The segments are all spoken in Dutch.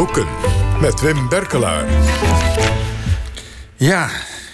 Boeken. Met Wim Berkelaar. Ja,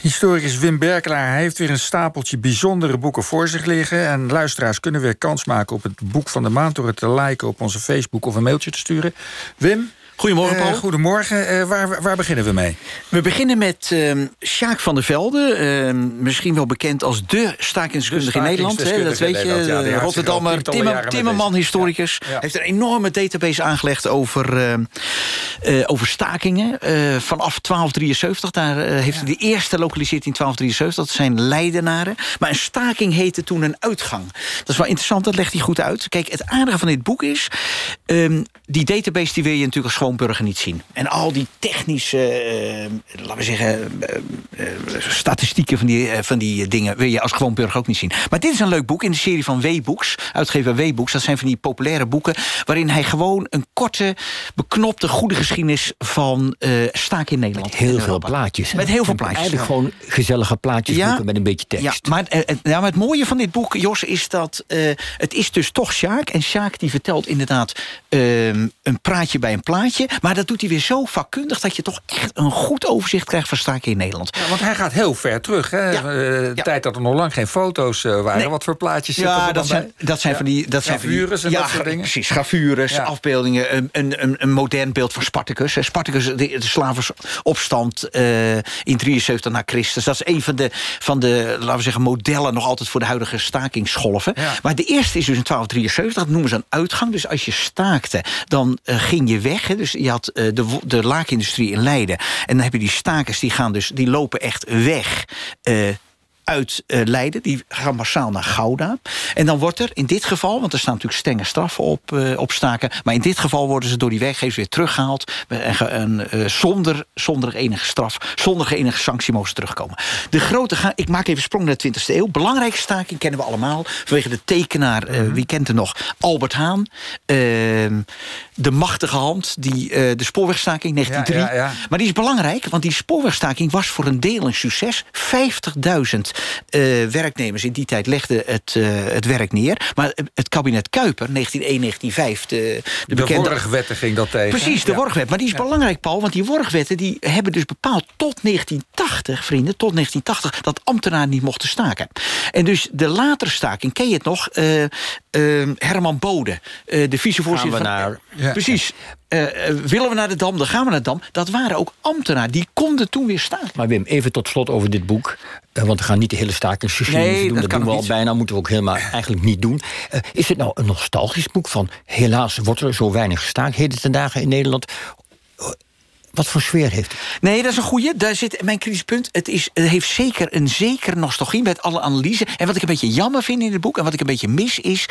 historicus Wim Berkelaar heeft weer een stapeltje bijzondere boeken voor zich liggen. En luisteraars kunnen weer kans maken op het boek van de maand... door het te liken op onze Facebook of een mailtje te sturen. Wim, Goedemorgen, eh, Paul. goedemorgen. Eh, waar, waar beginnen we mee? We beginnen met uh, Sjaak van der Velde. Uh, misschien wel bekend als de stakingskundige in Nederland. Hè, dat weet je. Ja, Rotterdammer, Timmer, Timmerman, historicus. Ja. Heeft een enorme database aangelegd over, uh, over stakingen. vanaf 1273. Daar heeft hij de eerste lokaliseerd in 1273. Dat zijn Leidenaren. Maar een staking heette toen een uitgang. Dat is wel interessant, dat legt hij goed uit. Kijk, het aardige van dit boek is... Um, die database die wil je natuurlijk als schoonburger niet zien. En al die technische, uh, laten we zeggen, uh, uh, statistieken van die, van die dingen... wil je als gewoonburger ook niet zien. Maar dit is een leuk boek in de serie van W-books. Uitgever W-books, dat zijn van die populaire boeken... waarin hij gewoon een korte, beknopte, goede geschiedenis... van staak in Nederland. Met heel veel plaatjes. Met heel veel plaatjes. Eigenlijk gewoon gezellige plaatjes ja, met een beetje tekst. Ja, maar, ja, maar het mooie van dit boek, Jos, is dat... het is dus toch Sjaak. En Sjaak die vertelt inderdaad een praatje bij een plaatje. Maar dat doet hij weer zo vakkundig... dat je toch echt een goed overzicht krijgt van staken in Nederland. Ja, want hij gaat heel ver terug. Hè? Ja. de ja. tijd dat er nog lang geen foto's uh, waren. Nee. Wat voor plaatjes zitten ja, er dat zijn, bij? dat zijn van die... Dat zijn gravures en ja, dat soort dingen? precies. Gravures, afbeeldingen. Een, een, een modern beeld van Spartacus. Spartacus, de, de slavenopstand uh, in 73 na Christus. Dat is een van de, van de, laten we zeggen, modellen... nog altijd voor de huidige stakingsgolven. Maar de eerste is dus in 1273. Dat noemen ze een uitgang. Dus als je staakte, dan uh, ging je weg. Hè. Dus je had uh, de, de laakindustrie in Leiden. En dan heb je die stakers, die, gaan dus, die lopen echt weg... Uh, uit uh, Leiden. Die gaan massaal naar Gouda. En dan wordt er in dit geval, want er staan natuurlijk strenge straffen op, uh, op staken... maar in dit geval worden ze door die werkgevers weer teruggehaald... en, en uh, zonder, zonder enige straf, zonder enige sanctie mogen ze terugkomen. De grote, ga, ik maak even sprong naar de 20e eeuw. Belangrijke staking kennen we allemaal. Vanwege de tekenaar, -hmm. wie kent er nog? Albert Haan. Ehm, de machtige hand, die, de spoorwegstaking 1903. Ja, ja, ja. Maar die is belangrijk, want die spoorwegstaking was voor een deel een succes. 50.000 uh, werknemers in die tijd legden het, uh, het werk neer. Maar het kabinet Kuiper, 1901, 1905... De, de, de bekende... worgwetten ging dat tegen. Precies, de ja. worgwet. Maar die is ja. belangrijk, Paul, want die worgwetten... die hebben dus bepaald tot 1980, vrienden, tot 1980... dat ambtenaren niet mochten staken. En dus de latere staking, ken je het nog... Uh, Herman Bode, de vicevoorzitter van... Naar... Ja. Precies. Uh, willen we naar de Dam, dan gaan we naar de Dam. Dat waren ook ambtenaren, die konden toen weer staan. Maar Wim, even tot slot over dit boek. Uh, want we gaan niet de hele stakingsgeschiedenis nee, doen. Dat, dat doen we niet. al bijna, moeten we ook helemaal eigenlijk niet doen. Uh, is het nou een nostalgisch boek van... helaas wordt er zo weinig gestaakt heden ten dagen in Nederland... Wat voor sfeer heeft het? Nee, dat is een goeie. Daar zit mijn kritisch punt. Het, is, het heeft zeker een zekere nostalgie met alle analyse. En wat ik een beetje jammer vind in het boek... en wat ik een beetje mis is...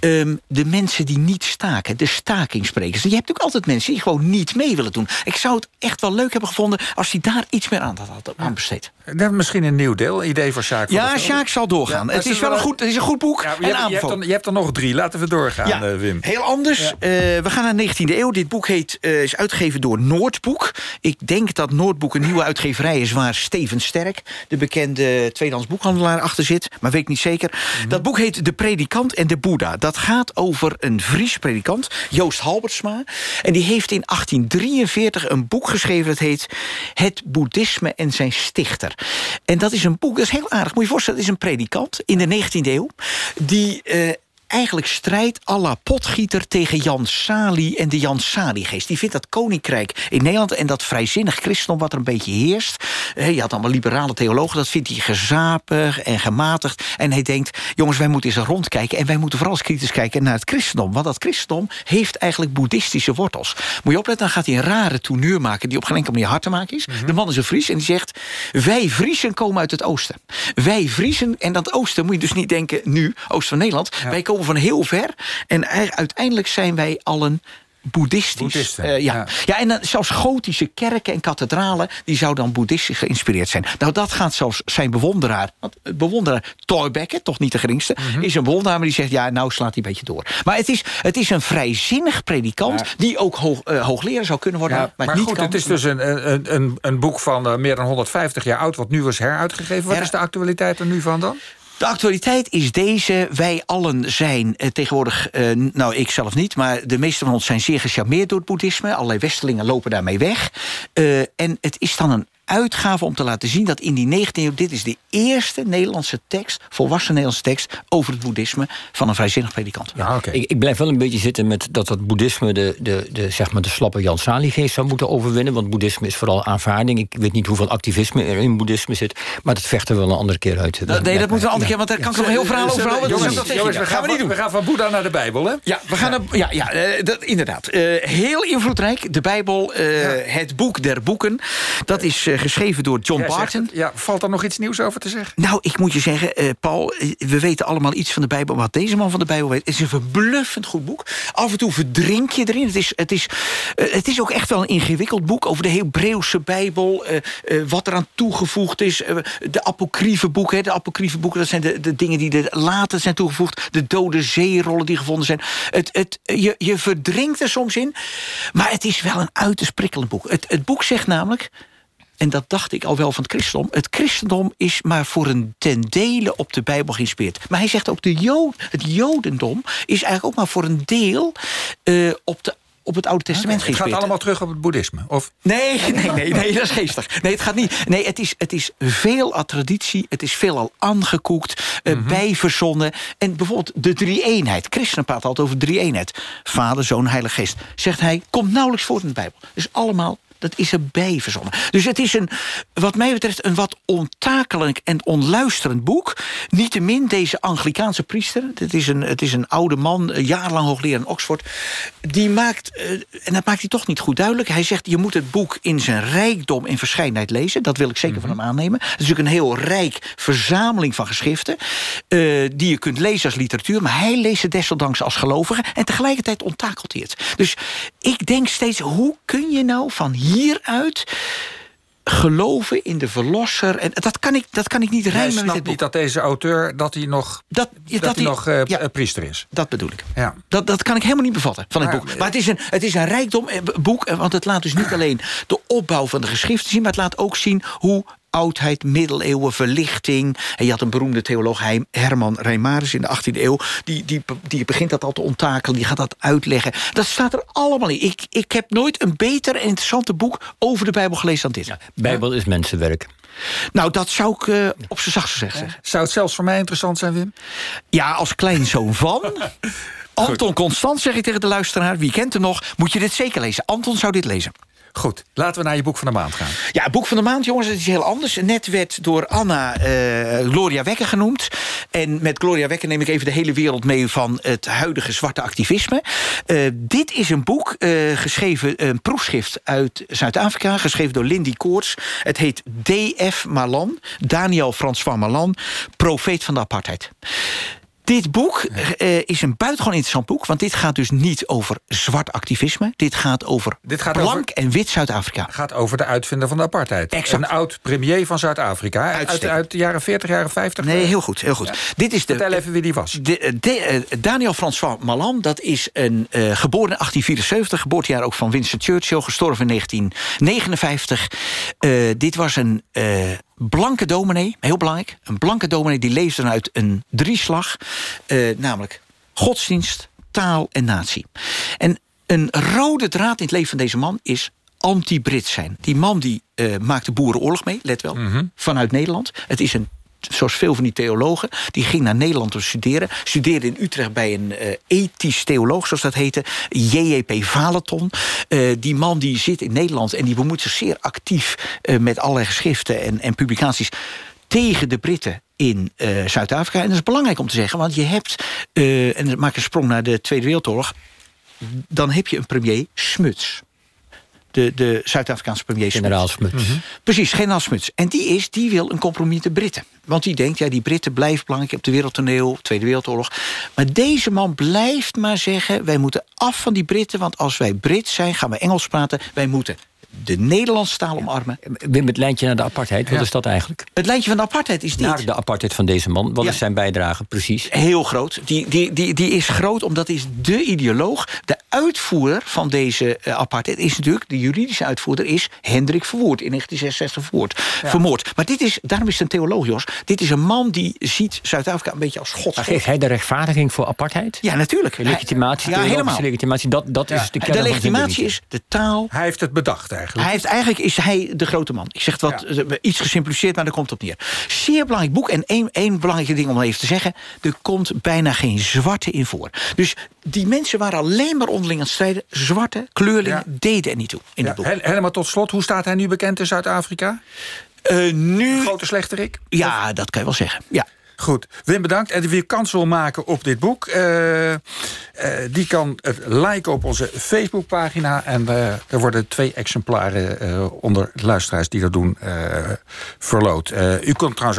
Um, de mensen die niet staken. De stakingsprekers. Je hebt ook altijd mensen die gewoon niet mee willen doen. Ik zou het echt wel leuk hebben gevonden... als hij daar iets meer aandacht had aan besteed. Ja. Misschien een nieuw deel, idee voor Sjaak. Ja, Sjaak zal doorgaan. Ja, het, is wel een goed, het is een goed boek. Ja, je, hebt, je, hebt er, je hebt er nog drie. Laten we doorgaan, uh, Wim. Heel anders. Uh, we gaan naar de 19e eeuw. Dit boek heet, uh, is uitgegeven door Ik denk dat Noordboek een nieuwe uitgeverij is... waar Steven Sterk, de bekende tweedehands boekhandelaar, achter zit. Maar weet ik niet zeker. Mm -hmm. Dat boek heet De Predikant en de Boeddha. Dat gaat over een Fries predikant, Joost Halbertsma. En die heeft in 1843 een boek geschreven... dat heet Het Boeddhisme en zijn stichter. En dat is een boek, dat is heel aardig. Moet je je voorstellen, dat is een predikant in de 19e eeuw... die... Uh, eigenlijk strijdt à la potgieter tegen Jan Sali en de Jan Sali-geest. Die vindt dat koninkrijk in Nederland en dat vrijzinnig christendom wat er een beetje heerst. Je had allemaal liberale theologen, dat vindt hij gezapig en gematigd. En hij denkt, jongens, wij moeten eens rondkijken... en wij moeten vooral eens kritisch kijken naar het christendom. Want dat christendom heeft eigenlijk boeddhistische wortels. Moet je opletten, dan gaat hij een rare tourneur maken... die op geen enkele manier hard te maken is. Mm -hmm. De man is een Fries en die zegt... wij Friesen komen uit het oosten. Wij Friesen, en dat oosten moet je dus niet denken nu, oosten van Nederland... Ja. wij komen van heel ver. En uiteindelijk zijn wij allen boeddhistisch. Uh, ja. ja. Ja. en uh, zelfs gotische kerken en kathedralen... die zouden dan boeddhistisch geïnspireerd zijn. Nou, dat gaat zelfs zijn bewonderaar... want bewonderaar Thorbecke, toch niet de geringste... Mm -hmm. is een bewonderaar, maar die zegt... ja, nou slaat hij een beetje door. Maar het is, het is een vrijzinnig predikant... Ja. die ook hoog, uh, hoogleraar zou kunnen worden. Ja, maar maar niet goed, kan. het is dus een, een, een, een boek van meer dan 150 jaar oud... wat nu was heruitgegeven. Wat is de actualiteit er nu van dan? De actualiteit is deze. Wij allen zijn eh, tegenwoordig, eh, nou ik zelf niet... maar de meeste van ons zijn zeer gecharmeerd door het boeddhisme. Allerlei westelingen lopen daarmee weg. Eh, en het is dan een uitgave om te laten zien dat in die 19e eeuw... dit is de eerste Nederlandse tekst, volwassen Nederlandse tekst... over het boeddhisme van een vrijzinnig predikant. Ja, oké. Ik, ik blijf wel een beetje zitten met dat dat boeddhisme de, de, de, zeg maar de slappe Jan Sali-geest zou moeten overwinnen. Want boeddhisme is vooral aanvaarding. Ik weet niet hoeveel activisme er in boeddhisme zit. Maar dat vecht er wel een andere keer uit. Nee, dat moeten we een andere keer, want daar kan ik nog een heel verhaal over houden. Dat Jongens, we, gaan we niet doen. we gaan van Boeddha naar de Bijbel, hè? Ja, we gaan naar, ja, ja eh, dat, inderdaad. Eh, heel invloedrijk. De Bijbel, eh, het boek der boeken. Dat is geschreven door John Barton. het. Ja, valt er nog iets nieuws over te zeggen? Nou, ik moet je zeggen, eh, Paul, eh, we weten allemaal iets van de Bijbel. Wat deze man van de Bijbel weet, het is een verbluffend goed boek. Af en toe verdrink je erin. Het is, het is, eh, het is ook echt wel een ingewikkeld boek over de Hebreeuwse Bijbel. eh, wat eraan toegevoegd is. de apocryfe boeken. hè, De apocryfe boeken, dat zijn de, de dingen die er later zijn toegevoegd. De dode zeerollen die gevonden zijn. Het, het, je, je verdrinkt er soms in. Maar het is wel een uiterst prikkelend boek. Het, het boek zegt namelijk en dat dacht ik al wel van het christendom. Het christendom is maar voor een ten dele op de Bijbel geïnspireerd. Maar hij zegt ook, de Jood, het jodendom is eigenlijk ook maar voor een deel eh, op, de, op het Oude Testament Het gaat allemaal terug op het boeddhisme. Of Nee, nee, nee, nee, dat is geestig. Nee, het gaat niet. Nee, het is, het is veel al traditie. Het is veelal aangekoekt, eh, bijverzonnen. En bijvoorbeeld de drie-eenheid. Christenen praten altijd over drie-eenheid. Vader, Zoon, Heilige Geest. Zegt hij, komt nauwelijks voor in de Bijbel. Dus allemaal dat is erbij verzonnen. Dus het is een, wat mij betreft een wat ontakelijk en onluisterend boek. Niettemin deze Anglikaanse priester... het is een, het is een oude man, een jarenlang hoogleraar in Oxford... die maakt, eh, en dat maakt hij toch niet goed duidelijk... hij zegt, je moet het boek in zijn rijkdom en verscheidenheid lezen. Dat wil ik zeker van hem aannemen. Het is natuurlijk een heel rijk verzameling van geschriften... eh, die je kunt lezen als literatuur... maar hij leest het desondanks als gelovige... en tegelijkertijd onttakelt hij het. Dus ik denk steeds, hoe kun je nou van hieruit geloven in de verlosser. En dat kan ik, dat kan ik niet rijmen dit boek. niet dat deze auteur dat hij nog, Dat, dat dat hij hij- nog eh, ja. eh, priester is. Dat bedoel ik. Ja. Dat, dat kan ik helemaal niet bevatten van het boek. Maar het is, een, het is een rijkdom eh, boek. Want het laat dus niet alleen de opbouw van de geschriften zien... maar het laat ook zien hoe oudheid, middeleeuwen, verlichting... en je had een beroemde theoloog, Herman Reimarus in de 18e eeuw... Die, die, die begint dat al te onttakelen, die gaat dat uitleggen. Dat staat er allemaal in. Ik, ik heb nooit een beter en interessanter boek over de Bijbel gelezen dan dit. Bijbel is mensenwerk. Nou, dat zou ik eh, op zijn zachtst zeggen. Zou het zelfs voor mij interessant zijn, Wim? Ja, als kleinzoon van... Anton Constant, zeg ik tegen de luisteraar. Wie kent hem nog? Moet je dit zeker lezen. Anton zou dit lezen. Goed, laten we naar je boek van de maand gaan. Ja, boek van de maand, jongens, het is heel anders. Net werd door Anna eh, Gloria Wekker genoemd. En met Gloria Wekker neem ik even de hele wereld mee... van het huidige zwarte activisme. Eh, dit is een boek, eh, geschreven, een proefschrift uit Zuid-Afrika... geschreven door Lindy Koorts. Het heet D.F. Malan, Daniel François Malan... profeet van de apartheid. Dit boek eh, is een buitengewoon interessant boek... want dit gaat dus niet over zwart activisme. Dit gaat over Dit gaat blank en wit Zuid-Afrika. gaat over de uitvinder van de apartheid. Exact. Een oud-premier van Zuid-Afrika. Uit, uit de jaren 40, jaren 50. Nee, heel goed, heel goed. Dit is de, Vertel even wie die was. de, de- eh, Daniel François Malan, dat is een eh, geboren in 1874, geboortejaar ook van Winston Churchill, gestorven in 1959. Eh, dit was een eh, blanke dominee, heel belangrijk, een blanke dominee die leefde uit een drieslag, eh, namelijk godsdienst, taal en natie. En een rode draad in het leven van deze man is anti-Brit zijn. Die man die eh, maakte boerenoorlog mee, let wel, vanuit Nederland. Het is een zoals veel van die theologen, die ging naar Nederland om te studeren. Studeerde in Utrecht bij een eh, ethisch theoloog, zoals dat heette, J.J.P. Valeton. Eh, die man die zit in Nederland en die bemoeit zich zeer actief eh, met allerlei geschriften en, en publicaties tegen de Britten in Zuid-Afrika. En dat is belangrijk om te zeggen, want je hebt, en dan maak ik een sprong naar de Tweede Wereldoorlog, dan heb je een premier Smuts. De, de Zuid-Afrikaanse premier Smuts. Generaal Smuts. Precies, generaal Smuts. En die is, die wil een compromis met de Britten. Want die denkt, ja, die Britten blijven belangrijk op de wereldtoneel, Tweede Wereldoorlog. Maar deze man blijft maar zeggen, wij moeten af van die Britten, want als wij Brit zijn, gaan we Engels praten. Wij moeten de Nederlandse taal omarmen. Wim, het lijntje naar de apartheid, wat Ja. is dat eigenlijk? Het lijntje van de apartheid is dit. Naar de apartheid van deze man. Wat Ja. is zijn bijdrage precies? Heel groot. Die, die, die, die is groot omdat is de ideoloog. De uitvoerder van deze eh, apartheid is natuurlijk... de juridische uitvoerder is Hendrik Verwoerd... in 1966 verwoord, vermoord. Maar dit is, daarom is het een theoloog, Jos. Dit is een man die ziet Zuid-Afrika een beetje als gods. geeft hij de rechtvaardiging voor apartheid? Ja, natuurlijk. De legitimatie, Hij- ja, helemaal. legitimatie, dat, dat is de kern De legitimatie is de taal... Hij heeft het bedacht eigenlijk. Hij heeft, eigenlijk is hij de grote man. Ik zeg het wat eh, iets gesimplificeerd, maar daar komt het op neer. Zeer belangrijk boek. En één, één belangrijke ding om even te zeggen. Er komt bijna geen zwarte in voor. Dus die mensen waren alleen maar onderling aan het strijden. Zwarte kleurlingen Ja. deden er niet toe in Ja, het boek. Hel- helemaal tot slot, hoe staat hij nu bekend in Zuid-Afrika? Eh, nu, Grote slechterik? ja, dat kan je wel zeggen. Ja. Goed, Wim bedankt. En wie kans wil maken op dit boek... eh, eh, die kan het liken op onze Facebookpagina. En eh, er worden twee exemplaren onder luisteraars die dat doen verloot. U kunt trouwens